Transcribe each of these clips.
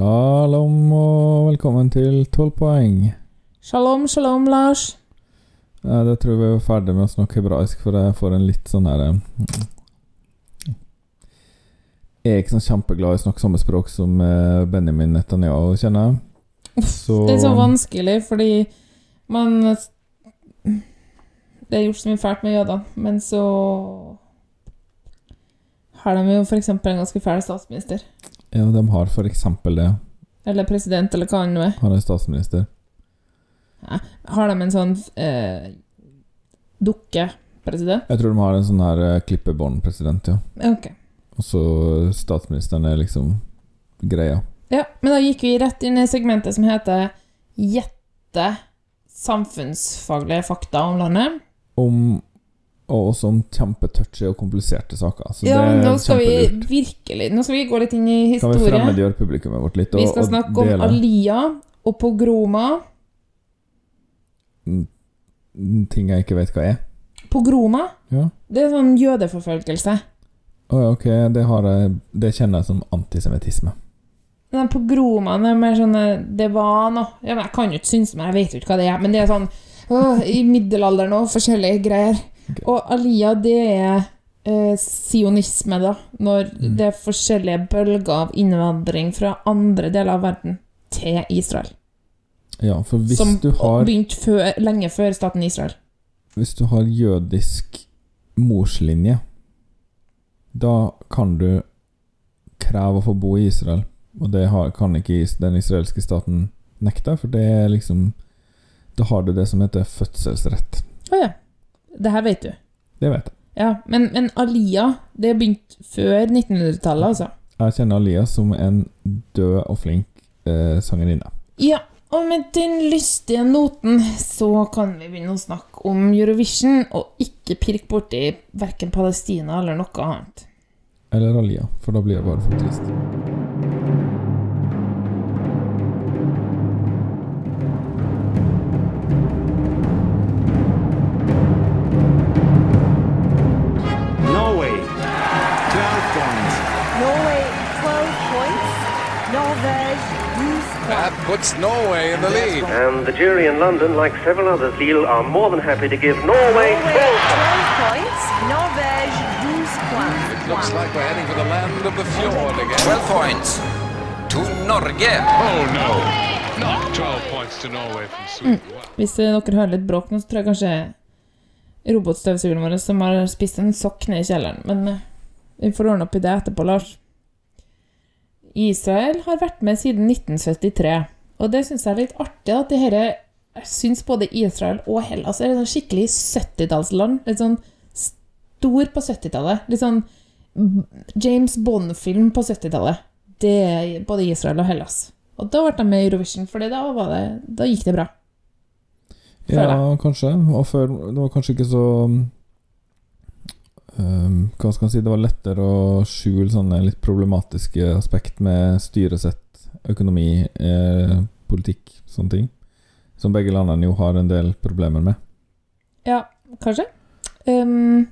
Shalom og velkommen til 12 poeng. Shalom, shalom, Lars. Eh, Det tror jeg vi er ferdig med å snakke hebraisk, for jeg får en litt sånn her eh, Jeg er ikke sånn kjempeglad i å snakke samme språk som eh, Benjamin Netanyahu, kjenner jeg. Så Det er så vanskelig, fordi man Det er gjort så mye fælt med jødene, men så har de jo f.eks. en ganske fæl statsminister. Ja, de har for eksempel det. Eller president, eller hva nå er. Har er statsminister. Har de en sånn eh, dukkepresident? Jeg tror de har en sånn her eh, klippebåndpresident, ja. Ok. Og så statsministeren er liksom greia. Ja, men da gikk vi rett inn i segmentet som heter Gjette samfunnsfaglige fakta om landet. Om og også om kjempetouchy og kompliserte saker. Så Ja, det nå skal vi virkelig Nå skal vi gå litt inn i Kan vi fremmedgjøre publikummet vårt litt? Vi og- skal og snakke om Alia og pogroma. ting jeg ikke vet hva er? Pogroma? Ja. Det er sånn jødeforfølgelse. Å ja, ok, det, har jeg, det kjenner jeg som antisemittisme. Den pogromaen er mer sånn eh, Det var noe Jeg kan jo ikke synes men jeg vet jo ikke hva det er. Men det er sånn åh, I middelalderen og forskjellige greier. Ok. Og Alia, det er eh, sionisme, da. Når Mm. det er forskjellige bølger av innvandring fra andre deler av verden til Israel. Ja, for hvis som du har begynte før, lenge før staten Israel. Hvis du har jødisk morslinje, da kan du kreve å få bo i Israel. Og det har, kan ikke den israelske staten nekte, for det er liksom Da har du det som heter fødselsrett. Å ja. Det her vet du. Det vet jeg. Ja, men, men Alia, det begynte før 1900-tallet, altså. Jeg kjenner Alia som en død og flink eh, sangerinne. Ja, og med den lystige noten så kan vi begynne å snakke om Eurovision, og ikke pirke borti verken Palestina eller noe annet. Eller Alia, for da blir det bare for trist. Puts Norway in the lead. And the jury in London, like several others, Lille, are more than happy to give Norway Norway 12 12 points. Norvège 12 points. It looks like we're heading for the land of the fjord again. 12 points to Norge. Oh no, not 12 points to Norway from Sweden. Wow. Hvis eh, dere hører litt bråk nå, så tror jeg kanskje robotstøvsugeren vår som har spist en sokk ned i kjelleren. Men eh, vi får ordne opp i det etterpå, Lars. Israel har vært med siden 1973, og det syns jeg er litt artig. at det her, Jeg syns både Israel og Hellas er et sånn skikkelig 70-tallsland. Litt sånn stor på 70-tallet. Litt sånn James Bond-film på 70-tallet. Det er både Israel og Hellas. Og da ble de med i Eurovision, for da, var da gikk det bra. Ja, det. kanskje. Og før Det var kanskje ikke så um, Hva skal man si Det var lettere å skjule sånne litt problematiske aspekt med styresett, økonomi, eh, politikk, sånne ting. Som begge landene jo har en del problemer med. Ja, kanskje. Um,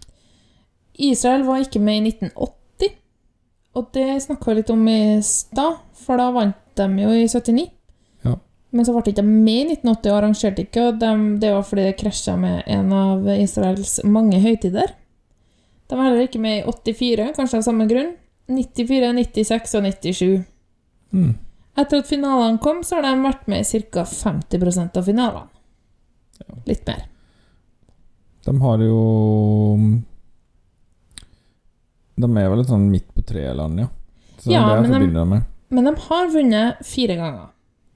Israel var ikke med i 1980, og det snakka vi litt om i stad, for da vant de jo i 79. Ja. Men så ble de ikke med i 1980 og arrangerte ikke, og de, det var fordi det krasja med en av Israels mange høytider. De var heller ikke med i 84, kanskje av samme grunn. 94, 96 og 97. Mm. Etter at finalene kom, så har de vært med i ca. 50% av finalene. Litt mer. De har jo De er vel et sånn midt på treet-land, ja. Så Ja, det men de- med. Men de har vunnet fire ganger.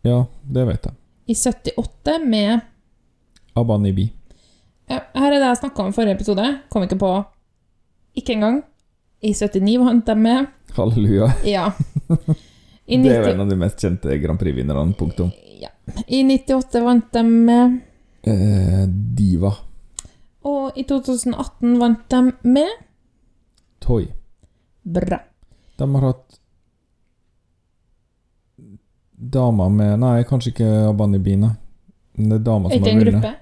Ja, det vet jeg. I 78 med Abanibi. Ja, Her er det jeg snakka om i forrige episode. Kom ikke på ikke engang. I 79 vant de med. Halleluja. Ja. I, Det er jo 90, en av de mest kjente Grand Prix-vinnerne. Punktum. ja. I 98 vant de med. Eh, diva. Og i 2018 vant de med. Toy. Bra. De har hatt damer med Nei, kanskje ikke Abani Bina. Det er Er som har en vunnet. gruppe?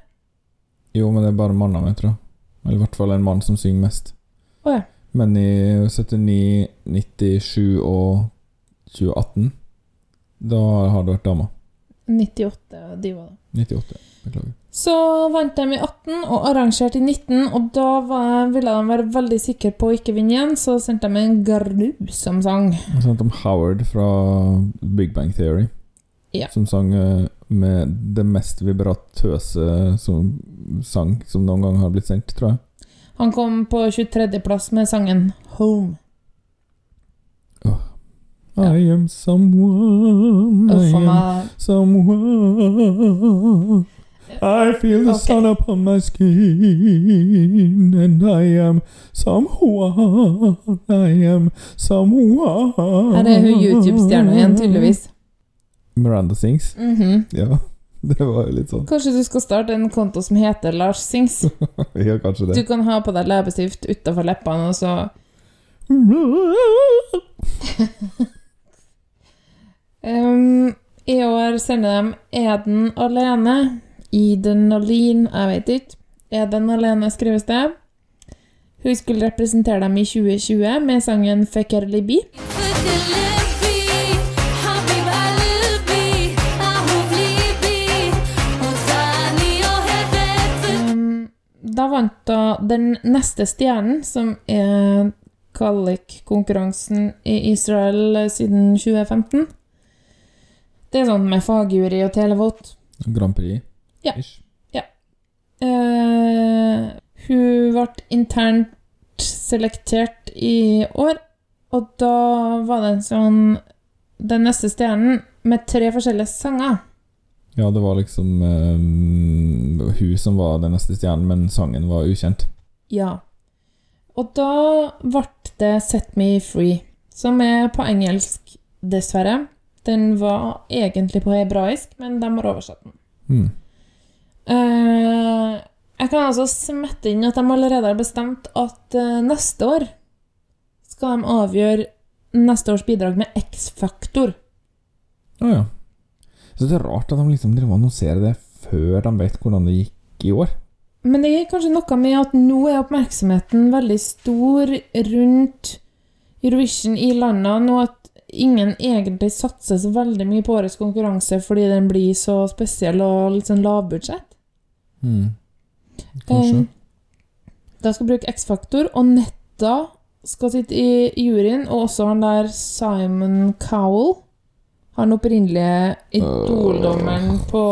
Jo, men det er bare mannen, med, tror jeg. Eller i hvert fall en mann som synger mest. Oh, ja. Men i 79, 97 og 2018 Da har det vært dama. 98 og de var det. 98. Beklager. Så vant de i 18 og arrangerte i 19, og da var, ville de være veldig sikre på å ikke vinne igjen, så sendte de en grusom sang. Og sendte om Howard fra Big Bang Theory. Ja. Som sang eh, med det mest vibratøse som, sang som noen gang har blitt sendt, tror jeg. Han kom på 23.-plass med sangen Home. Ja. I am someone, I am someone. I feel the okay. sun upon my skin, and I am someone, I am someone. Her er hun YouTube-stjerna igjen, tydeligvis. Miranda Sings. Mhm. Ja, det var jo litt sånn. Kanskje du skal starte en konto som heter Lars Sings? Ja, kanskje det. Du kan ha på deg leppestift utafor leppene, og så um, I år sender de Eden alene. Eden Alene, jeg vet ikke. Eden alene skrives det. Hun skulle representere dem i 2020 med sangen Fekker Libi. Um, da vant da den neste stjernen, som er Kallik-konkurransen i Israel siden 2015. Det er sånn med fagjury og televot. Grand Prix. Ja. ja. Uh, hun ble internt selektert i år, og da var det en sånn Den neste stjernen med tre forskjellige sanger. Ja, det var liksom eh, hun som var den neste stjernen, men sangen var ukjent. Ja. Og da ble det Set Me Free, som er på engelsk, dessverre. Den var egentlig på hebraisk, men de har oversatt den. Mm. Eh, jeg kan altså smette inn at de allerede har bestemt at eh, neste år skal de avgjøre neste års bidrag med X-faktor. Å ja. Så det er rart at de liksom driver annonserer det før de vet hvordan det gikk i år. Men det er kanskje noe med at nå er oppmerksomheten veldig stor rundt Eurovision i landene, og at ingen egentlig satser så veldig mye på årets konkurranse fordi den blir så spesiell og litt sånn lavbudsjett. Mm. Kanskje. Um, Da skal bruke X-faktor, og Netta skal sitte i juryen, og også han der Simon Cowell. Han opprinnelige idoldommeren på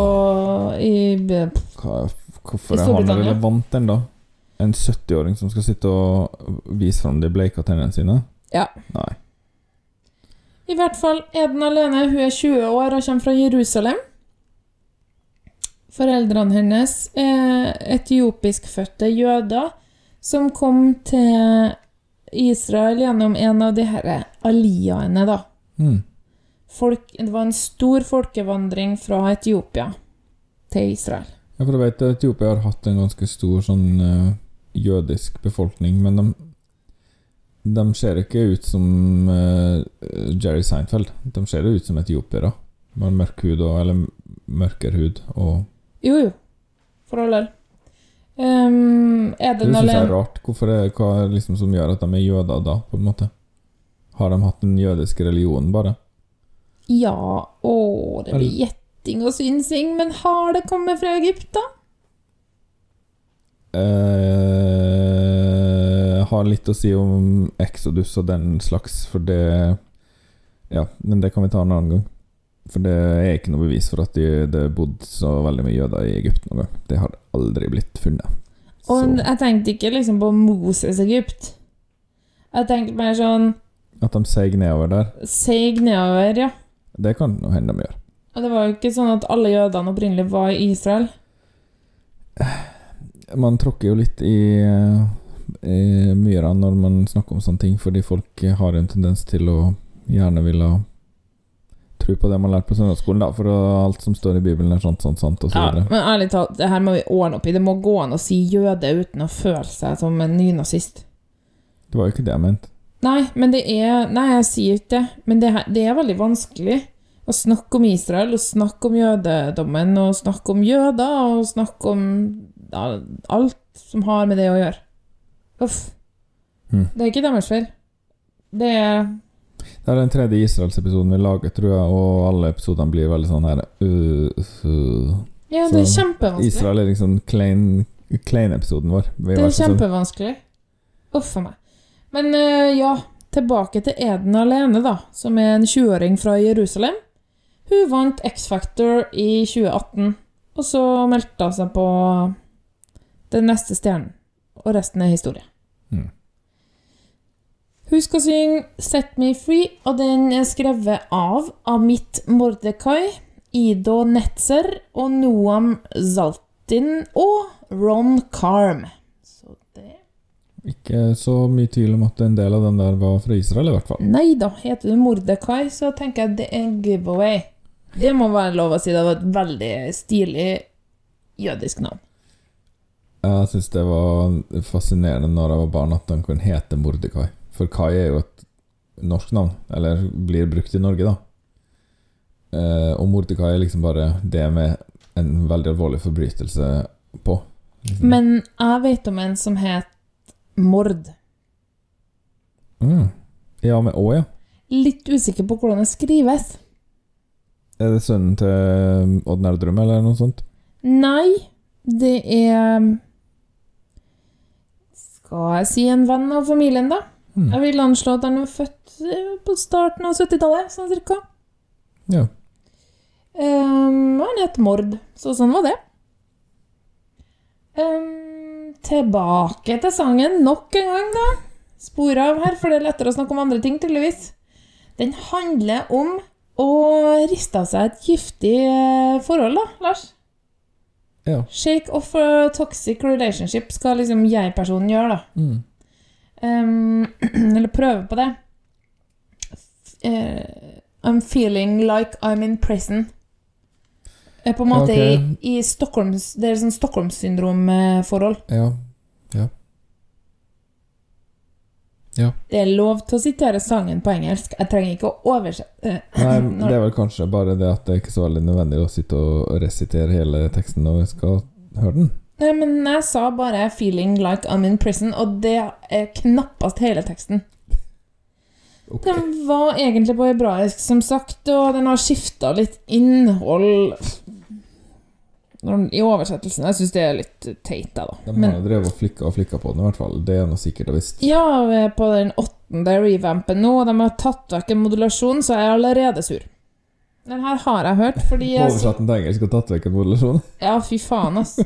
i, Hva, hvorfor I er han relevant ennå? En 70-åring som skal sitte og vise fram de bleika tennene sine? Ja. Nei. I hvert fall er den alene. Hun er 20 år og kommer fra Jerusalem. Foreldrene hennes er etiopiskfødte jøder som kom til Israel gjennom en av de her aliaene, da. Mm. Folk, det var en stor folkevandring fra Etiopia til Israel. Ja, for du vet Etiopia har hatt en ganske stor sånn eh, jødisk befolkning, men de, de ser ikke ut som uh, Jerry Seinfeld. De ser ut som etiopiere. Med mørk hud og Eller mørkere hud og Jo, jo. For all del. Um, Det Eden syns jeg er rart. Hvorfor er, hva er det liksom som gjør at de er jøder da, på en måte? Har de hatt den jødiske religionen, bare? Ja, å, det blir gjetting og synsing, men har det kommet fra Egypt, da? Eh, har litt å si om Exodus og den slags, for det Ja, men det kan vi ta en annen gang. For det er ikke noe bevis for at det de bodde så veldig mye jøder i Egypt noen gang. Det har aldri blitt funnet. Og Så jeg tenkte ikke liksom på Moses Egypt. Jeg tenkte mer sånn at de seig nedover der, seig nedover, ja. det kan nå hende de gjør. Og det var jo ikke sånn at alle jødene opprinnelig var i Israel. Man tråkker jo litt i, eh, i myra når man snakker om sånne ting, fordi folk har en tendens til å gjerne ville tro på det man har lært på søndagsskolen, da, for alt som står i Bibelen er sant, sant, sant, og så Ja, men ærlig talt, det her må vi ordne opp i. Det må gå an å si jøde uten å føle seg som en nynazist. Det var jo ikke det jeg mente. Nei, men det er Nei, jeg sier ikke det, men det, her- det er veldig vanskelig å snakke om Israel, og snakke om jødedommen, og snakke om jøder, og snakke om ja, alt som har med det å gjøre. Uff. Mm. Det er ikke deres feil. Det er Det er den tredje Israelsepisoden vi lager, tror jeg, og alle episodene blir veldig sånn her uh, uh. Ja, det er kjempevanskelig. Israel er liksom klein Klein-episoden vår. Det er kjempevanskelig. Uff a meg. Men uh, ja, tilbake til Eden alene, da, som er en 20-åring fra Jerusalem. Hun vant X-Factor i 2018, og så meldte hun seg på Den neste stjernen. Og resten er historie. Mm. Hun skal synge 'Set Me Free', og den er skrevet av Amit Mordekai, Ido Netzer og Noam Zaltin og Ron Carm. Så det Ikke så mye tvil om at en del av den der var fra Israel, i hvert fall. Nei da, heter du Mordekai, så tenker jeg det er en giveaway. Det må være lov å si. Det var et veldig stilig jødisk navn. Jeg syns det var fascinerende når jeg var barn at den kunne hete Mordekai. For Kai er jo et norsk navn, eller blir brukt i Norge, da. Eh, og Mordekai er liksom bare det med en veldig alvorlig forbrytelse på. Liksom. Men jeg vet om en som het Mord. mm. Ja, med Å, ja. Litt usikker på hvordan det skrives. Er det sønnen til Odd Nerdrum, eller noe sånt? Nei, det er Skal jeg si en venn av familien, da? Mm. Jeg vil anslå at han var født eh, på starten av 70-tallet, sånn cirka. Ja. Um, han het Mord, så sånn var det. Um, tilbake til sangen nok en gang, da. Spor av her, for det er lettere å snakke om andre ting, tydeligvis. Den handler om å riste av seg et giftig eh, forhold, da, Lars. Ja. Shake off a toxic relationship skal liksom jeg-personen gjøre, da. Mm. Um, eller prøve på det. Eh, I'm feeling like I'm in prison. Er på en måte okay. i, i Stockholms Det er sånn Stockholmssyndrom-forhold. Ja. Ja. Det er lov til å sitere sangen på engelsk. Jeg trenger ikke å oversette Nei, det er vel kanskje bare det at det er ikke så veldig nødvendig å sitte og resitere hele teksten når vi skal høre den. Nei, men jeg sa bare 'feeling like I'm in prison', og det er knappast hele teksten. Okay. Den var egentlig på hebraisk, som sagt, og den har skifta litt innhold i oversettelsen. Jeg syns det er litt teit, da. De har jo drevet og flikka og flikka på den, i hvert fall. Det er noe sikkert og visst. ja, vi er på den åttende revampen nå, og de har tatt vekk en modulasjon, så jeg er allerede sur. Den her har jeg hørt, fordi jeg Oversatt den til engelsk og tatt vekk en modulasjon. Ja, fy faen, ass.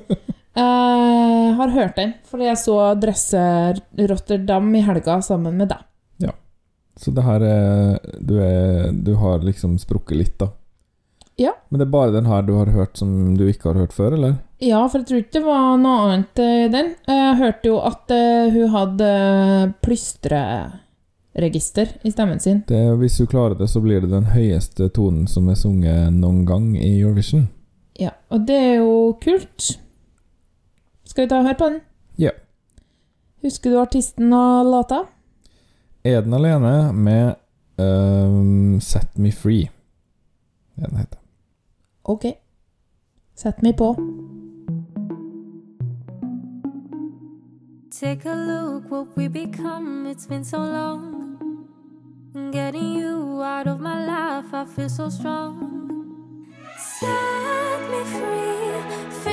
Jeg har hørt den, fordi jeg så Dresser Rotterdam i helga sammen med deg. Så det her er Du, er, du har liksom sprukket litt, da. Ja. Men det er bare den her du har hørt som du ikke har hørt før, eller? Ja, for jeg tror ikke det var noe annet i den. Jeg hørte jo at eh, hun hadde plystreregister i stemmen sin. Det, hvis hun klarer det, så blir det den høyeste tonen som er sunget noen gang i Eurovision. Ja, og det er jo kult. Skal vi ta og høre på den? Ja. Husker du artisten og låta? Er den alene med um, Set Me Free? Den heter. Ok. Sett meg på. Take a look what we become. It's been so long. Getting you out of my life, I feel so strong. Set me free.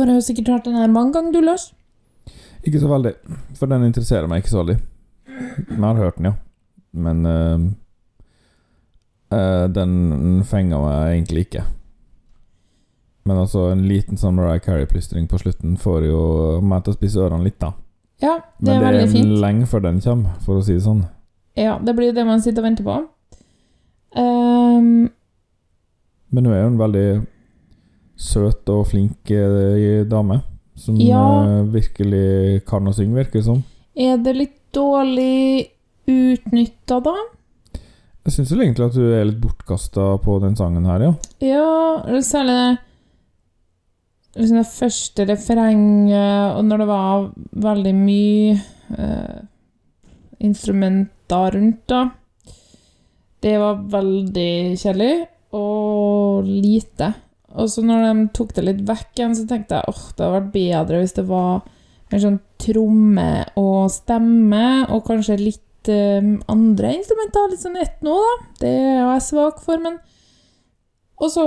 Du har jo sikkert hørt den her mange ganger, du, Lars. Ikke så veldig, for den interesserer meg ikke så veldig. Jeg har hørt den, ja. Men uh, uh, den fenga meg egentlig ikke. Men altså, en liten sånn Mariah Carey-plystring på slutten får jo meg til å spise ørene litt, da. Ja, det er veldig fint. Men det er lenge før den kommer, for å si det sånn. Ja, det blir det man sitter og venter på. Um, Men hun er jo en veldig søt og flink eh, dame. Som Ja. eh, virkelig kan å synge, virker det som. er det litt dårlig utnytta, da? Jeg syns vel egentlig at du er litt bortkasta på den sangen her, ja. Ja, særlig det liksom det første refrenget, og når det var veldig mye eh, instrumenter rundt, da. Det var veldig kjedelig, og lite. Og så når de tok det litt vekk igjen, så tenkte jeg åh, det hadde vært bedre hvis det var en sånn tromme og stemme, og kanskje litt eh, andre instrumenter, litt sånn etno, da. Det er jeg svak for, men Og så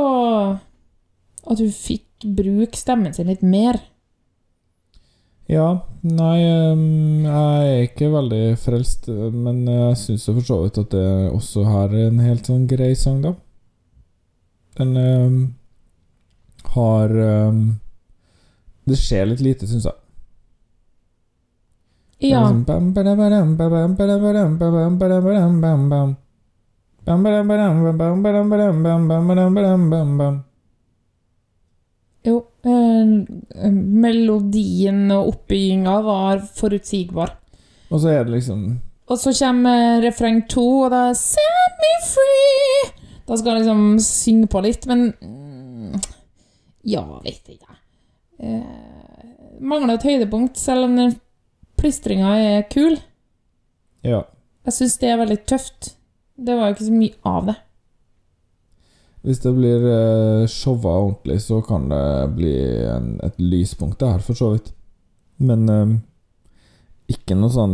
at hun fikk bruke stemmen sin litt mer. Ja, nei Jeg er ikke veldig frelst, men jeg syns for så vidt at det også her er en helt sånn grei sang, da. Den har um, Det skjer litt lite, syns jeg. Ja. Jo, eh, melodien og oppbygginga var forutsigbar. Og så er det liksom Og så kommer refreng to, og det er 'Set me free'. Da skal han liksom synge på litt, men mm, ja, vet ikke jeg. Eh, mangler et høydepunkt, selv om den plystringa er kul. Ja. Jeg syns det er veldig tøft. Det var jo ikke så mye av det. Hvis det blir uh, showa ordentlig, så kan det bli en, et lyspunkt, det her, for så vidt. Men eh, ikke noe sånn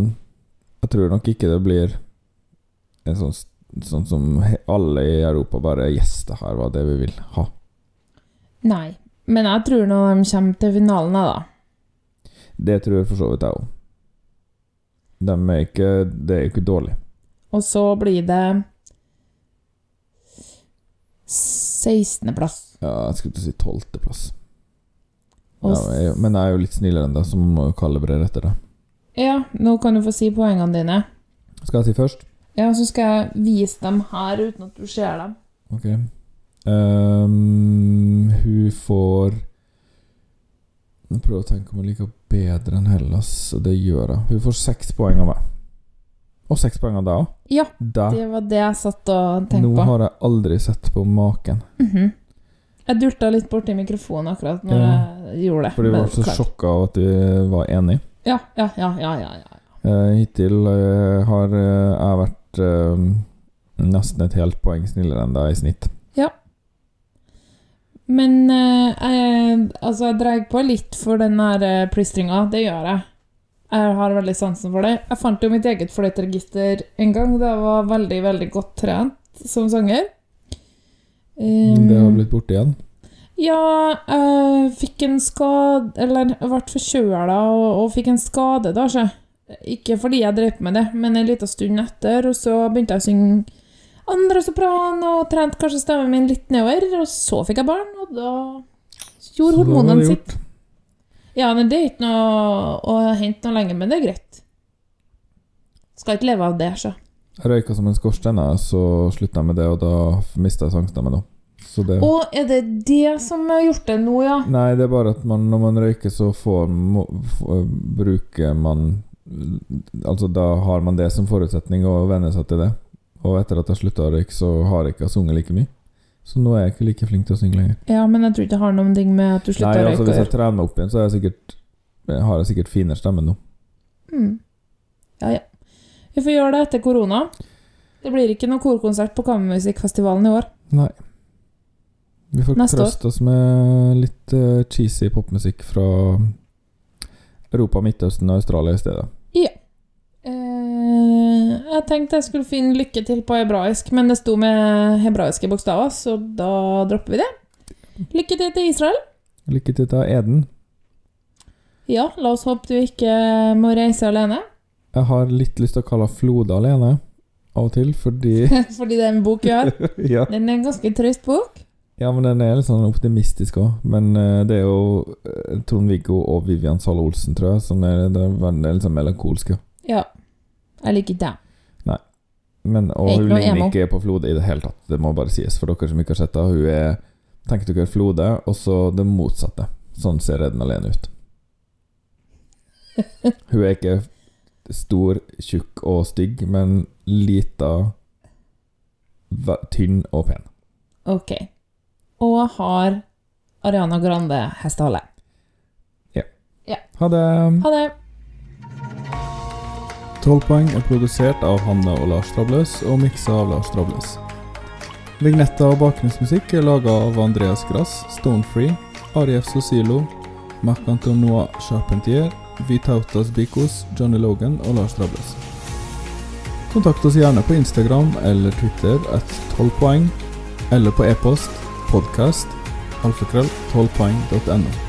Jeg tror nok ikke det blir en sånn, sånn som alle i Europa bare Yes, det her var det vi vil ha. Nei. Men jeg tror når de kommer til finalen, da Det tror jeg for så vidt jeg òg. De er ikke Det er ikke dårlig. Og så blir det 16.-plass. Ja, jeg skulle til å si 12.-plass. Ja, men jeg er jo litt snillere enn deg, så man må jo kalibrere etter det. Ja, nå kan du få si poengene dine. Skal jeg si først? Ja, så skal jeg vise dem her uten at du ser dem. Ok. Ehm, hun får Jeg prøver å tenke om hun liker bedre enn Hellas, og det gjør hun. Hun får seks poeng av meg. Og seks poeng av deg òg. Ja, Da. det var det jeg satt og Nå tenkte på. har jeg aldri sett på maken. Mhm. Jeg dulta litt borti mikrofonen akkurat når Ja. jeg gjorde det. For du var så klart. sjokka av at du var enige. Ja, ja, ja, ja, ja, ja. Uh, hittil uh, har uh, jeg vært nesten et helt poeng snillere enn deg i snitt. Men eh, jeg, altså, jeg drar på litt for den der eh, plystringa. Det gjør jeg. Jeg har veldig sansen for det. Jeg fant jo mitt eget fløyteregister en gang da jeg var veldig, veldig godt trent som sanger. Men det har blitt borte igjen. Ja, jeg fikk en skade Eller jeg ble forkjøla og, og fikk en skade, da, så. Ikke fordi jeg drev med det, men en liten stund etter, og så begynte jeg å synge andre sopran og trente kanskje stemmen min litt nedover, og så fikk jeg barn, og da gjorde hormonene sitt. Ja, men det er ikke noe å hente noe lenger, men det er greit. Skal ikke leve av det, så. Jeg røyka som en skorstein, så slutta jeg med det, og da mista jeg sangstemmen. Så det Og er det det som har gjort det nå, ja? Nei, det er bare at man, når man røyker, så får, må, får, bruker man Altså, da har man det som forutsetning å venner seg til det. Og etter at jeg slutta å røyke, så har jeg ikke sunget like mye. Så nå er jeg ikke like flink til å synge lenger. Ja, men jeg tror ikke det har noen ting med at du slutta å altså Hvis jeg trener meg opp igjen, så jeg sikkert, har jeg sikkert finere stemme nå. Mm. Ja, ja. Vi får gjøre det etter korona. Det blir ikke noen korkonsert på Kammermusikkfestivalen i år. Nei. Vi får Neste år. oss med litt eh, cheesy popmusikk fra Europa, Midtøsten og Australia i stedet. Ja. Jeg tenkte jeg skulle finne 'lykke til' på hebraisk, men det sto med hebraiske bokstaver, så da dropper vi det. Lykke til til Israel. Lykke til til Eden. Ja, la oss håpe du ikke må reise alene. Jeg har litt lyst til å kalle Flode alene av og til, fordi Fordi det er en bok vi har. ja. Den er en ganske trøst bok. ja, men den er litt sånn optimistisk òg. Men eh, det er jo eh, Trond-Viggo og Vivian Sahl Olsen, tror jeg, som er, den er litt sånn melankolske. Ja. Jeg liker dem. Men, og hun ligner ikke på Flode i det hele tatt. Det må bare sies for dere som ikke har sett henne. Hun er Tenk dere Flode, og så det motsatte. Sånn ser Redden alene ut. Hun er ikke stor, tjukk og stygg, men lita, tynn og pen. Ok. Og har Ariana Grande hestehale. Ha det. Ha det. 12 poeng er produsert av Hanne og Lars Trabløs og miksa av Lars Trabløs. Vignetter og bakgrunnsmusikk er laga av Andreas Grass, Stonefree, Arief Sosilo, Marc-Antonois Charpentier, Vitautas Bikos, Johnny Logan og Lars Trabløs. Kontakt oss gjerne på Instagram eller Twitter at 12 poeng, eller på e-post podcast alfakrøll 12poeng.no.